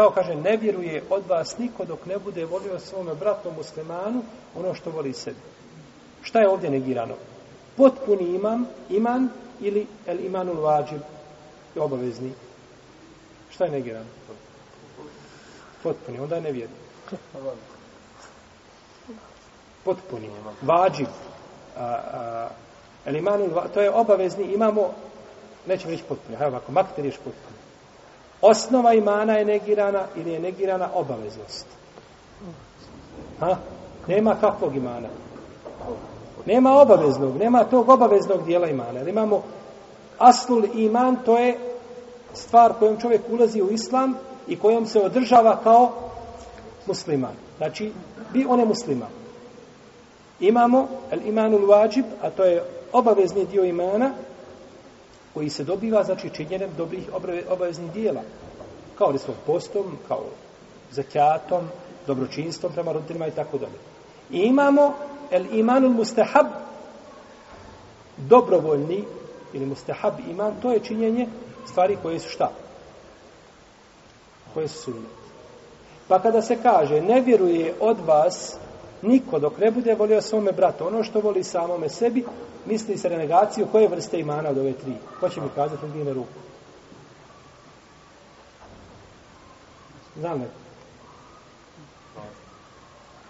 kao kaže, ne vjeruje od vas niko dok ne bude volio svome bratom muslimanu ono što voli sebi. Šta je ovdje negirano? Potpuni imam, iman ili el imanul vađib, obavezni. Šta je negirano? Potpuni, onda je nevjerni. Potpuni, vađib. A, a, el imanul, to je obavezni, imamo, nećemo reći potpuni, hajde ovako, makter ješ potpuni osnova imana je negirana ili je negirana obaveznost. Ha? Nema kakvog imana. Nema obaveznog, nema tog obaveznog dijela imana. Jer imamo aslul iman, to je stvar kojom čovjek ulazi u islam i kojom se održava kao musliman. Znači, bi on je musliman. Imamo el imanul wajib, a to je obavezni dio imana, koji se dobiva, znači, činjenjem dobrih obaveznih dijela. Kao li svom postom, kao zakjatom, dobročinstvom prema roditeljima i tako dalje. I imamo el imanul mustahab, dobrovoljni ili mustahab iman, to je činjenje stvari koje su šta? Koje su sunnet. Pa kada se kaže, ne vjeruje od vas Niko dok ne bude volio svome bratu ono što voli samome sebi, misli se renegaciju koje vrste imana od ove tri. Ko će mi kazati u dine ruku? Znam ne.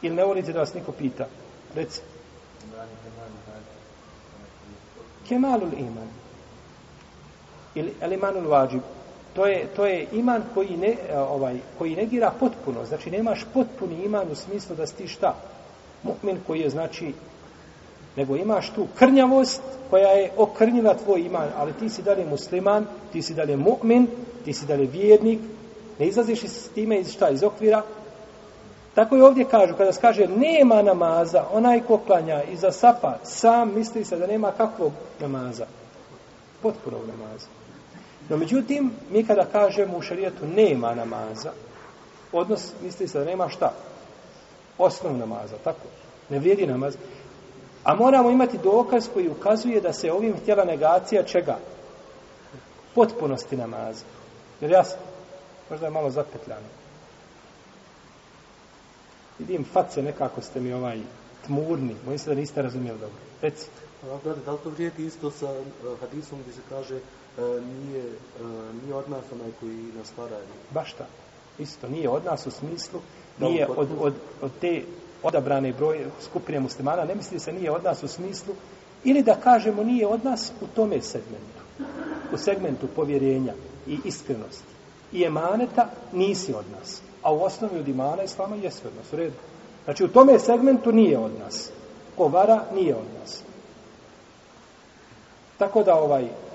Ili ne volite da vas niko pita? Reci. Kemalul iman. Ili elimanul vađib to je, to je iman koji, ne, e, ovaj, koji negira potpuno. Znači, nemaš potpuni iman u smislu da si ti šta? Mukmin koji je, znači, nego imaš tu krnjavost koja je okrnjila tvoj iman, ali ti si dalje musliman, ti si dalje mukmin, ti si dalje vjernik, ne izlaziš iz time iz šta, iz okvira. Tako je ovdje kažu, kada se kaže nema namaza, onaj ko klanja iza sapa, sam misli se da nema kakvog namaza. Potpunog namaza. No međutim, mi kada kažemo u šarijetu nema namaza, odnos misli se da nema šta? Osnov namaza, tako? Ne vrijedi namaz. A moramo imati dokaz koji ukazuje da se ovim htjela negacija čega? Potpunosti namaza. Jer jasno? Možda je malo zapetljano. Vidim face nekako ste mi ovaj tmurni. Mojim se da niste razumijeli dobro. Reci. A, brate, da li to vrijedi isto sa eh, hadisom gdje se kaže e, nije od nas onaj koji nas stvara. Baš ta. Isto, nije od nas u smislu, nije od, od, od te odabrane broje skupine muslimana, ne misli se nije od nas u smislu, ili da kažemo nije od nas u tome segmentu, u segmentu povjerenja i iskrenosti. I emaneta nisi od nas. A u osnovi od imana islama jesi od nas, u redu. Znači u tome segmentu nije od nas. Ko vara, nije od nas. Tako da ovaj,